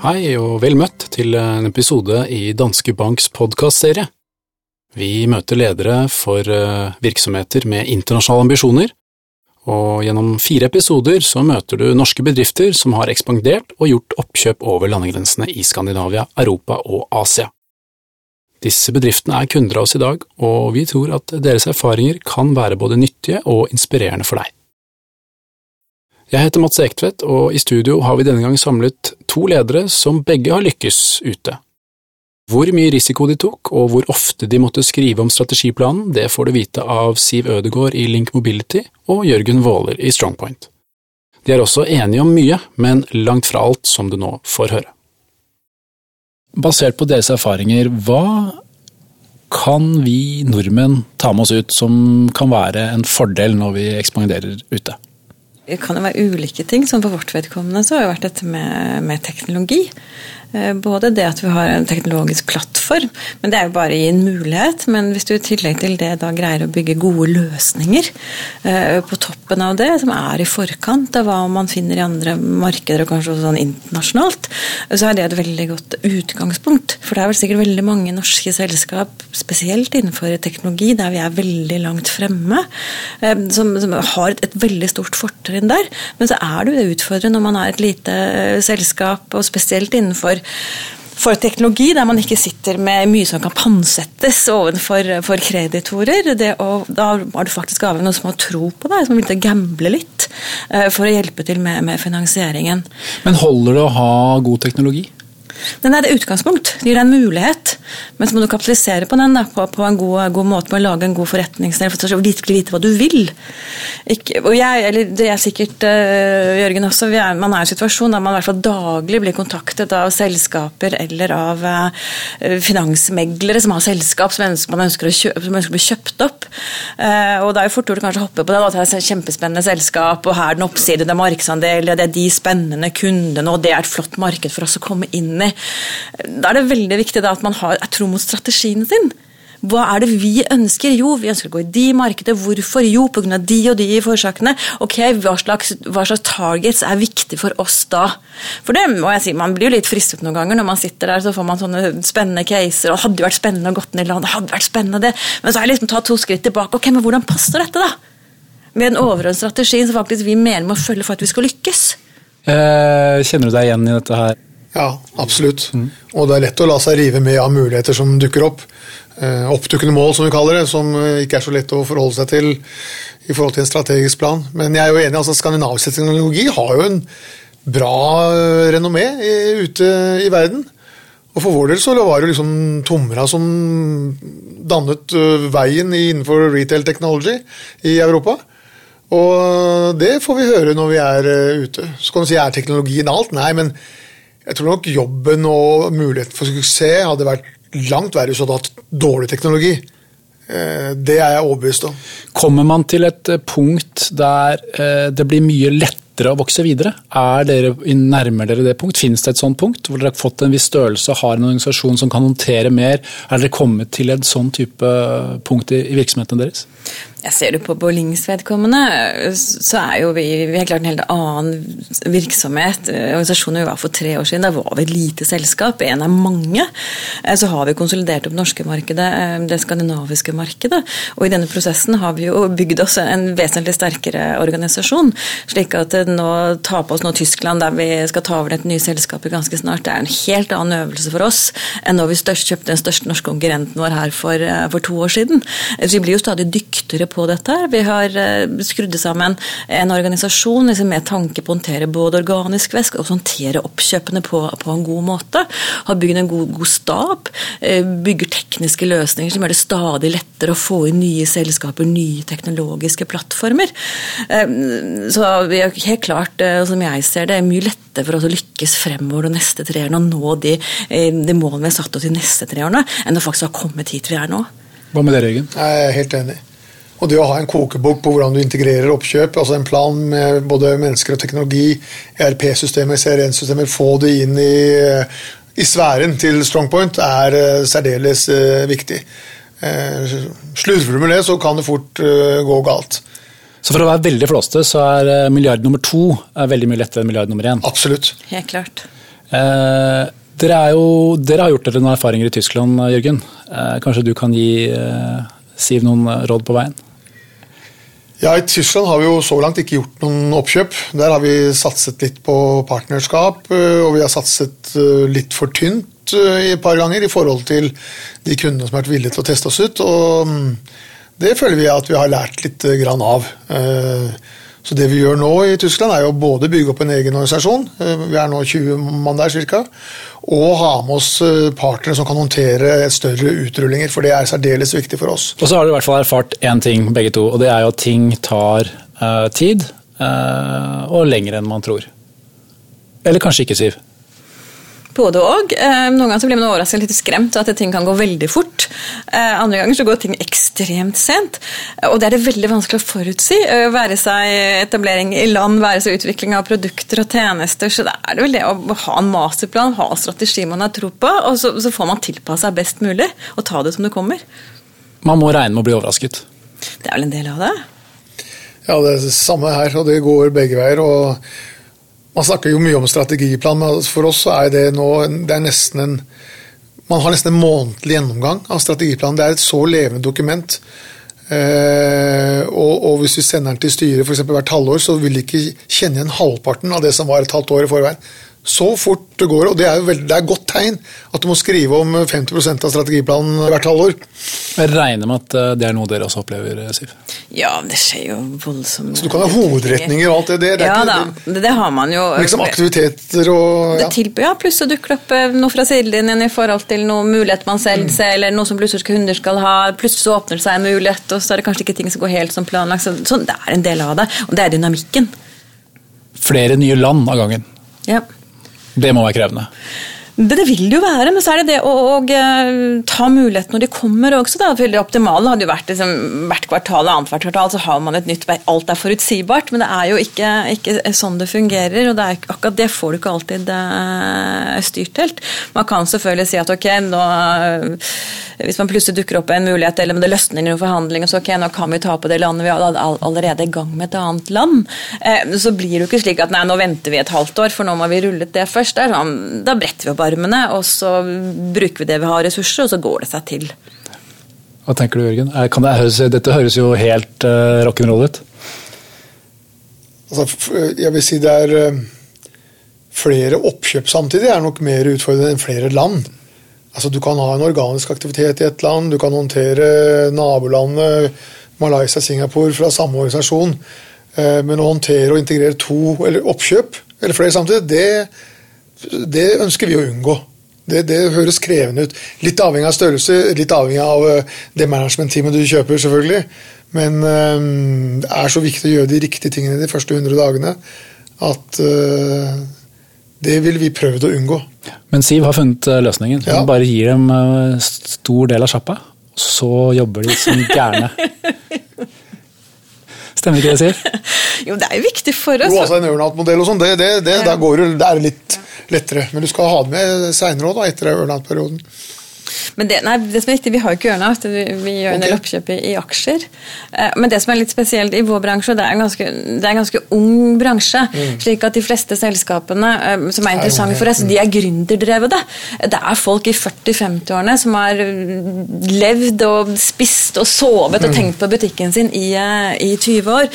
Hei og vel møtt til en episode i Danske Banks podkastserie. Vi møter ledere for eh, virksomheter med internasjonale ambisjoner, og gjennom fire episoder så møter du norske bedrifter som har ekspandert og gjort oppkjøp over landegrensene i Skandinavia, Europa og Asia. Disse bedriftene er kunder av oss i dag, og vi tror at deres erfaringer kan være både nyttige og inspirerende for deg. Jeg heter Mats Ektvedt, og i studio har vi denne gang samlet to ledere som begge har lykkes ute. Hvor mye risiko de tok, og hvor ofte de måtte skrive om strategiplanen, det får du vite av Siv Ødegård i Link Mobility og Jørgen Våler i Strongpoint. De er også enige om mye, men langt fra alt, som du nå får høre. Basert på deres erfaringer, hva kan vi nordmenn ta med oss ut som kan være en fordel når vi ekspanderer ute? Kan jo være ulike ting. som For vårt vedkommende så har det vært dette med, med teknologi. Eh, både det at vi har en teknologisk plattform, men det er jo bare å gi en mulighet. Men hvis du i tillegg til det da greier å bygge gode løsninger eh, på toppen av det, som er i forkant av hva man finner i andre markeder og kanskje også sånn internasjonalt, så er det et veldig godt utgangspunkt. For det er vel sikkert veldig mange norske selskap, spesielt innenfor teknologi, der vi er veldig langt fremme, eh, som, som har et, et, veldig stort fortrinn der. Men så er det jo utfordrende når man er et lite selskap, og spesielt innenfor for teknologi, der man ikke sitter med mye som kan pantsettes overfor for kreditorer. Å, da var du faktisk avhengig av noen som har tro på deg, som vil gamble litt eh, for å hjelpe til med, med finansieringen. Men holder det å ha god teknologi? Den er et utgangspunkt. Det gir deg en mulighet. Men så må du kapitalisere på den da, på, på, en god, god måte med å lage en god forretningsdel for å virkelig vite hva du vil. Ikke, og jeg, eller det er sikkert uh, Jørgen også, er, man er i en situasjon der man i hvert fall daglig blir kontaktet av selskaper eller av uh, finansmeglere som har selskap som ønsker, man ønsker å, kjøpe, som ønsker å bli kjøpt opp. Uh, og det er jo fort gjort å hoppe på det. At det er et kjempespennende selskap, og her er den oppside, det er markedsandel, det er de spennende kundene, og det er et flott marked for oss å komme inn i. Da er det veldig viktig at man har er tro mot strategien sin. Hva er det vi ønsker? Jo, vi ønsker å gå i de markedene, Hvorfor? Jo, pga. de og de forårsakene. Ok, hva slags, hva slags, targets er viktig for oss da? For det må jeg si, Man blir jo litt fristet noen ganger når man sitter der så får man sånne spennende caser. og hadde vært spennende å gått ned i land, det hadde vært spennende det. Men så har jeg liksom tatt to skritt tilbake. Ok, men hvordan passer dette, da? Med en overordnet strategi som faktisk vi mener må følge for at vi skal lykkes. Eh, kjenner du deg igjen i dette her? Ja, absolutt. Mm. Og det er lett å la seg rive med av muligheter som dukker opp. Eh, oppdukkende mål, som vi kaller det, som eh, ikke er så lett å forholde seg til i forhold til en strategisk plan. Men jeg er jo enig, altså skandinavisk teknologi har jo en bra renommé renommé ute i verden. Og For vår del så var det liksom Tomra som dannet veien innenfor retail technology i Europa. Og det får vi høre når vi er ute. Så kan du si er teknologien alt? Nei, men jeg tror nok jobben og muligheten for suksess hadde vært langt verre hvis du hadde hatt dårlig teknologi. Eh, det er jeg overbevist om. Kommer man til et eh, punkt der eh, det blir mye lettere å vokse videre? Er dere, Nærmer dere det punkt? Finnes det et sånt punkt? Hvor dere har fått en viss størrelse har en organisasjon som kan håndtere mer? Er dere kommet til et sånn type punkt i virksomheten deres? Jeg ser det på Bollings vedkommende, så er jo vi, vi har klart en helt annen virksomhet. Organisasjonen vi var for tre år siden, da var vi et lite selskap, en av mange. Eh, så har vi konsolidert opp norske markedet, eh, det skandinaviske markedet. Og i denne prosessen har vi jo bygd oss en vesentlig sterkere organisasjon. Slik at nå ta på oss nå Tyskland, der vi skal ta over dette nye selskapet ganske snart. Det er en helt annen øvelse for oss enn når vi størst, kjøpte den største norske konkurrenten vår her for, eh, for to år siden. Så vi blir jo stadig dyktigere på dette. Vi har eh, skrudd sammen en organisasjon liksom, med tanke på å håndtere både organisk væsk og håndtere oppkjøpene på, på, en god måte. Har bygd en god, god stab. Eh, bygger tekniske løsninger som gjør det stadig lettere å få inn nye selskaper, nye teknologiske plattformer. Eh, så vi er helt klart, som jeg ser det, er mye lettere for oss å lykkes fremover de neste tre årene og nå de, de målene vi har satt oss de neste tre årene, enn å faktisk ha kommet hit vi er nå. Hva med dere, Jørgen? Jeg er helt enig. Og det å ha en kokebok på hvordan du integrerer oppkjøp, altså en plan med både mennesker og teknologi, ERP-systemer, CRN-systemer, få det inn i, i sfæren til Strongpoint, er uh, særdeles uh, viktig. Uh, Slurver du med det, så kan det fort gå galt. Så for å være veldig flåste, så er milliard nummer to veldig mye lettere enn milliard nummer én? Absolutt. Helt klart. Eh, dere, jo, dere, har gjort dere noen erfaringer i Tyskland, Jørgen. Eh, kanskje du kan gi eh, Siv noen råd på veien? Ja, I Tyskland har vi jo så langt ikke gjort noen oppkjøp. Der har vi satset litt på partnerskap, eh, og vi har satset eh, litt for tynt eh, et par ganger i forhold til de kundene som har vært villige til å teste oss ut. og mm, Det føler vi at vi har lært litt av. Så det vi gjør nå i Tyskland, er jo både bygge opp en egen organisasjon, vi er nå 20 mann der ca., og ha med oss eh, partnere som kan håndtere større utrullinger, for det er særdeles viktig for oss. Og så har du i hvert fall erfart én ting, begge to, og det er jo at ting tar uh, tid, uh, og lenger enn man tror. Eller kanskje ikke, Siv? Både og. Eh, noen ganger så blir man overrasket litt skremt at ting kan gå veldig fort. Eh, andre ganger så går ting ekstremt sent. Og det er det veldig vanskelig å forutsi. Eh, være seg etablering i land, være seg utvikling av produkter og tjenester. Så det er det vel det å ha en masterplan, ha strategi man har tro på, og så, så får man tilpasse seg best mulig og ta det som det kommer. Man må regne med å bli overrasket? Det er vel en del av det. Ja, det er det samme her, og det går begge veier. og man snakker jo mye om strategiplan, men for oss er det nå det er nesten en Man har nesten en månedlig gjennomgang av strategiplanen. Det er et så levende dokument. Eh, og, og, hvis vi sender den til styret f.eks. hvert halvår, så vil de ikke kjenne igjen halvparten av det som var et halvt år i forveien. Så fort det går, og det er jo veldig, det er godt tegn at du må skrive om 50% av strategiplanen hvert halvår. Jeg regner med at eh, det er noe dere også opplever, eh, Siv? Ja, det skjer jo voldsomt. Så du kan ha hovedretninger og alt det? det, det ja da, det, det, har man jo. Liksom aktiviteter og ja. Det tilbyr, ja, plutselig dukker opp eh, noe fra sidelinjen i forhold til noe mulighet man selv mm. ser, eller noe som plutselig hunder skal ha. Plutselig så åpner det seg en mulighet, og så er det kanskje ikke ting som går helt som planlagt. Så, så det er en del av det, og det er dynamikken. Flere nye land av gangen. Ja. Det må være krevende. Det, vil det jo være, men så er det det å, å, eh, ta mulighet når de kommer også. Da. Det optimale hadde jo vært liksom, hvert kvartal og annethvert kvartal så har man et nytt Alt er forutsigbart, men det er jo ikke, ikke sånn det fungerer. og det er, Akkurat det får du ikke alltid uh, styrt helt. Man kan selvfølgelig si at ok, nå, hvis man plutselig dukker opp en mulighet eller om det løsner i noen forhandlinger, så ok, nå kan vi ta på det landet vi er allerede i gang med et annet land. Uh, så blir det jo ikke slik at nei, nå venter vi et halvt år, for nå må vi rulle det først. Sånn, da bretter vi opp armene, og så bruker vi det vi har ressurser, og så går det seg til. Hva tenker du, Jørgen? Det høres, dette høres jo helt uh, rock'n'roll ut. Altså, jeg vil si det er uh, flere oppkjøp samtidig er nok mer utfordrende enn flere land. Altså, du kan ha en organisk aktivitet i et land, du kan håndtere nabolandet Malaysia, Singapore fra samme organisasjon. Uh, men å håndtere og integrere to eller oppkjøp eller flere samtidig, det det ønsker vi å unngå. Det, det, høres krevende ut. Litt avhengig av størrelse, litt avhengig av eh, det management-teamet du kjøper, selvfølgelig. Men øh, det er så viktig å gjøre de riktige tingene de første 100 dagene at øh, det ville vi prøvd å unngå. Men Siv har funnet løsningen. Hun ja. bare gir dem stor del av sjappa, så jobber de som gærne. Stemmer ikke det, Siv? Jo, det er jo viktig for oss. Jo, altså En earnout-modell og sånn, det, det, det, ja. det er litt lettere. Men du skal ha det med seinere òg, etter earnout-perioden. Men det, nei, det som er viktig, Vi har jo ikke earnout, vi, vi gjør en del oppkjøp i, i, aksjer. Eh, men det som er litt spesielt i vår bransje, det er en ganske, er en ganske ung bransje. Mm. slik at de fleste selskapene eh, som er interessante for oss, de er gründerdrevne. Det er folk i 40-50-årene som har levd og spist og sovet og mm. tenkt på butikken sin i, eh, i 20 år.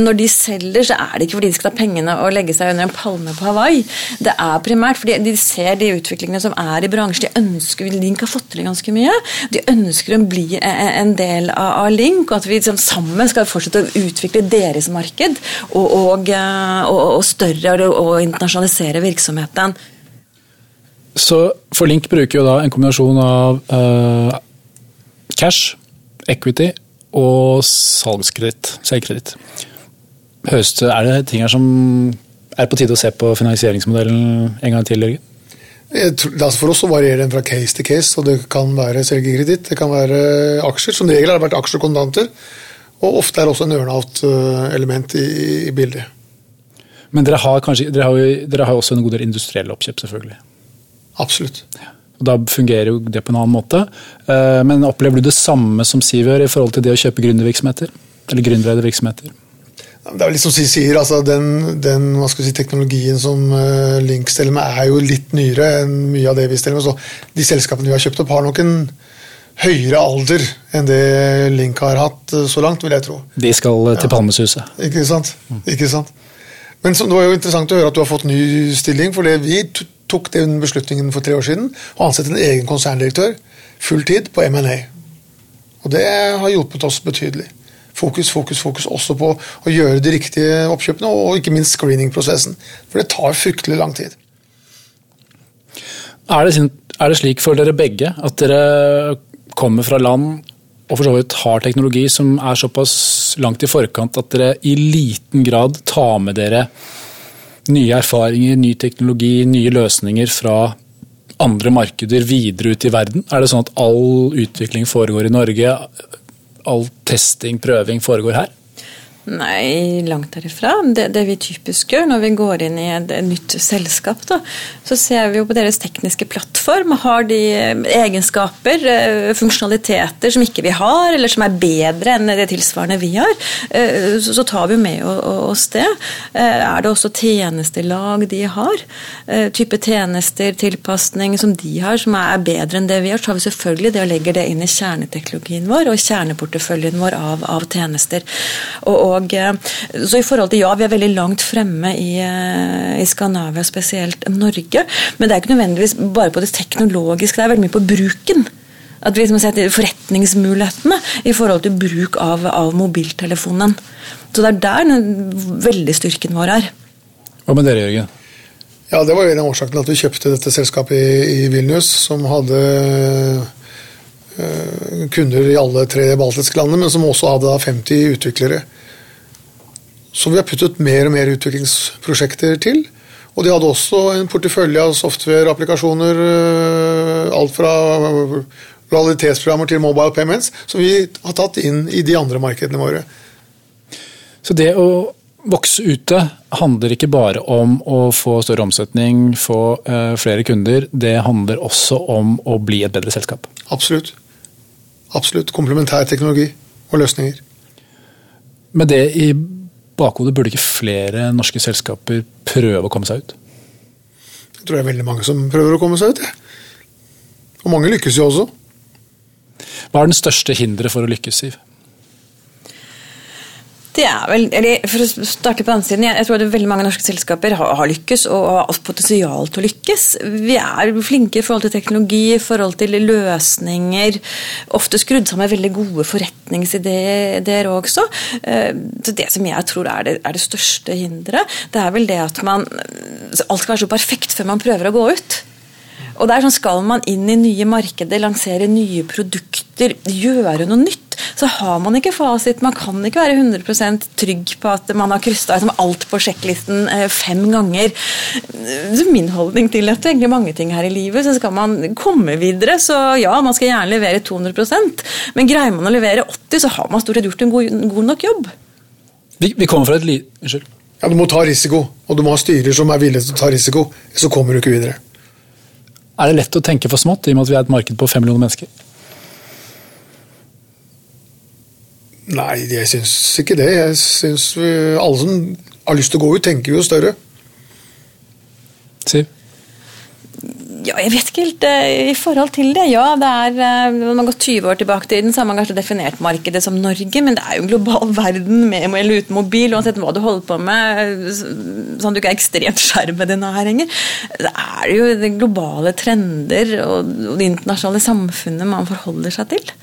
Når de selger, så er det ikke fordi de skal ta pengene og legge seg under en palme på Hawaii. Det er primært fordi de ser de utviklingene som er i bransjen. De ønsker, de fått til ganske mye. De ønsker å bli en del av Link, og at vi liksom sammen skal fortsette å utvikle deres marked og, og, og, og større og internasjonalisere virksomheten. Så for Link bruker jo da en kombinasjon av uh, cash, equity og salgskreditt, selvkreditt. Er det ting her som er på tide å se på finansieringsmodellen en gang til, Jørgen? Altså for oss så varierer den fra case til case. og Det kan være selgekreditt, det kan være aksjer. Som regel har det vært aksjer og kontanter. Og ofte er det også en earnout-element i, i, bildet. Men dere har, kanskje, dere har, jo, dere har også en god del industrielle oppkjøp, selvfølgelig? Absolutt. Ja. Og Da fungerer jo det på en annen måte. Eh, men opplever du det samme som Siv gjør i forhold til det å kjøpe gründervirksomheter? Eller gründereide virksomheter? Det er litt som Siv sier, altså den, den si, teknologien som uh, Link steller med, er jo litt nyere enn mye av det vi steller med. Så de selskapene vi har kjøpt opp, har nok en høyere alder enn det Link har hatt uh, så langt, vil jeg tro. De skal uh, til ja. Palmesuset. Ikke sant. Mm. Ikke sant. Men så, det var jo interessant å høre at du har fått ny stilling, for vi tok den beslutningen for tre år siden å ansette en egen konserndirektør full tid på M&A. Og det har hjulpet oss betydelig fokus, fokus, fokus også på å gjøre de riktige oppkjøpene, og ikke minst screeningprosessen. For det tar fryktelig lang tid. Er det, er det slik for dere begge at dere kommer fra land og for så vidt har teknologi som er såpass langt i forkant at dere i liten grad tar med dere nye erfaringer, ny teknologi, nye løsninger fra andre markeder videre ut i verden? Er det sånn at all utvikling foregår i Norge? All testing, prøving foregår her? Nei, langt derifra. Det, det, vi typisk gjør når vi går inn i et, nytt selskap, da, så ser vi jo på deres tekniske plattform. Har de eh, egenskaper, eh, funksjonaliteter som ikke vi har, eller som er bedre enn det tilsvarende vi har, eh, så tar vi med oss det. Er det også tjenestelag de har? Type tjenester, tilpasning som de har, som er bedre enn det vi har, så har vi selvfølgelig det og legger det inn i kjerneteknologien vår og kjerneporteføljen vår av, av tjenester. og, og og, eh, så i forhold til ja, vi er veldig langt fremme i, eh, i Skandinavia, spesielt Norge. Men det er ikke nødvendigvis bare på det teknologiske, det er veldig mye på bruken. At vi liksom har sett forretningsmulighetene i forhold til bruk av, av mobiltelefonen. Så det er der den veldig styrken vår er. Hva med dere, Jørgen? Ja, Det var en av årsakene til at vi kjøpte dette selskapet i, i Vilnius, som hadde øh, kunder i alle tre baltiske landene, men som også hadde 50 utviklere. Så vi har puttet mer og mer utviklingsprosjekter til. Og de hadde også en portefølje av software-applikasjoner, øh, alt fra lojalitetsprogrammer til mobile payments, som vi har tatt inn i de andre markedene våre. Så det å vokse ute handler ikke bare om å få større omsetning, få øh, flere kunder, det handler også om å bli et bedre selskap? Absolutt. Absolutt. Komplementær teknologi og løsninger. Med det i bakhodet, burde ikke flere norske selskaper prøve å komme seg ut? Jeg tror det er veldig mange som prøver å komme seg ut. Ja. Og mange lykkes jo også. Hva er den største hinderet for å lykkes, Siv? Det er vel, eller For å starte på den siden, jeg tror at veldig mange norske selskaper har, har lykkes og har potensial til å lykkes. Vi er flinke i forhold til teknologi, i forhold til løsninger. Ofte skrudd sammen med veldig gode forretningsideer også. Eh, så Det som jeg tror er det, er det største hinderet, det er vel det at man Alt skal være så perfekt før man prøver å gå ut. Og der sånn Skal man inn i nye markeder, lansere nye produkter, gjøre noe nytt, så har man ikke fasit. Man kan ikke være 100% trygg på at man har kryssa liksom alt på sjekklisten eh, fem ganger. Så min holdning til dette, egentlig mange ting her i livet, så skal man komme videre. Så ja, man skal gjerne levere 200% men greier man å levere 80 så har man stort sett gjort en god, god nok jobb. Vi, vi kommer fra et liv... Unnskyld. Ja, Du må ta risiko, og du må ha styrer som er villige til å ta risiko. Så kommer du ikke videre. Er det lett å tenke for smått, i og med at vi er et marked på fem millioner mennesker? Nei, jeg syns ikke det. Jeg syns alle som har lyst til å gå ut, tenker jo større. Siv? Ja, jeg vet ikke helt uh, i forhold til det. Ja, det er, uh, Når man går 20 år tilbake til den, så har man kanskje definert markedet som Norge, men det er jo en global verden med eller uten mobil, uansett hva du holder på med, sånn at du ikke er ekstremt skjermet her, Henger. Det er jo de globale trender og, det internasjonale samfunnet man forholder seg til.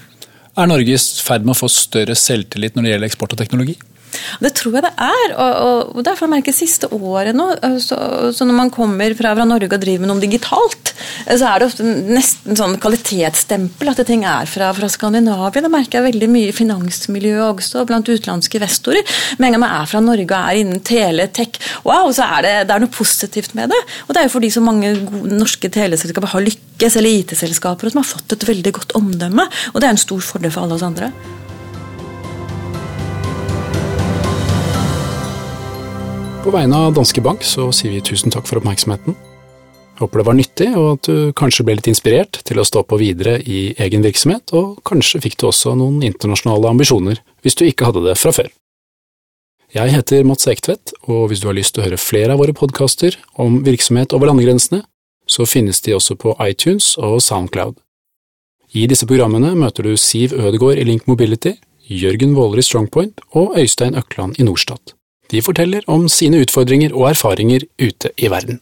Er Norge i ferd med å få større selvtillit når det gjelder eksport og teknologi? Det tror jeg det er. og, og derfor merker jeg siste året nå, så, så, når man kommer fra, fra, Norge og driver med noe digitalt, så er det ofte nesten sånn kvalitetsstempel at ting er fra, fra Skandinavia. Det merker jeg veldig mye i finansmiljøet også, blant utenlandske investorer. Med en gang man er fra Norge og er innen tele, tech, wow, så er det, det er noe positivt med det. Og det er jo fordi så mange gode norske teleselskaper har lykkes, eller IT-selskaper, som har fått et veldig godt omdømme. Og det er en stor fordel for alle oss andre. På vegne av Danske Bank så sier vi tusen takk for oppmerksomheten. Håper det var nyttig, og at du kanskje ble litt inspirert til å stå på videre i egen virksomhet, og kanskje fikk du også noen internasjonale ambisjoner hvis du ikke hadde det fra før. Jeg heter Mats Ektvedt, og hvis du har lyst til å høre flere av våre podkaster om virksomhet over landegrensene, så finnes de også på iTunes og Soundcloud. I disse programmene møter du Siv Ødegård i Link Mobility, Jørgen Våler i Strongpoint og Øystein Økland i Norstat. De forteller om sine utfordringer og erfaringer ute i verden.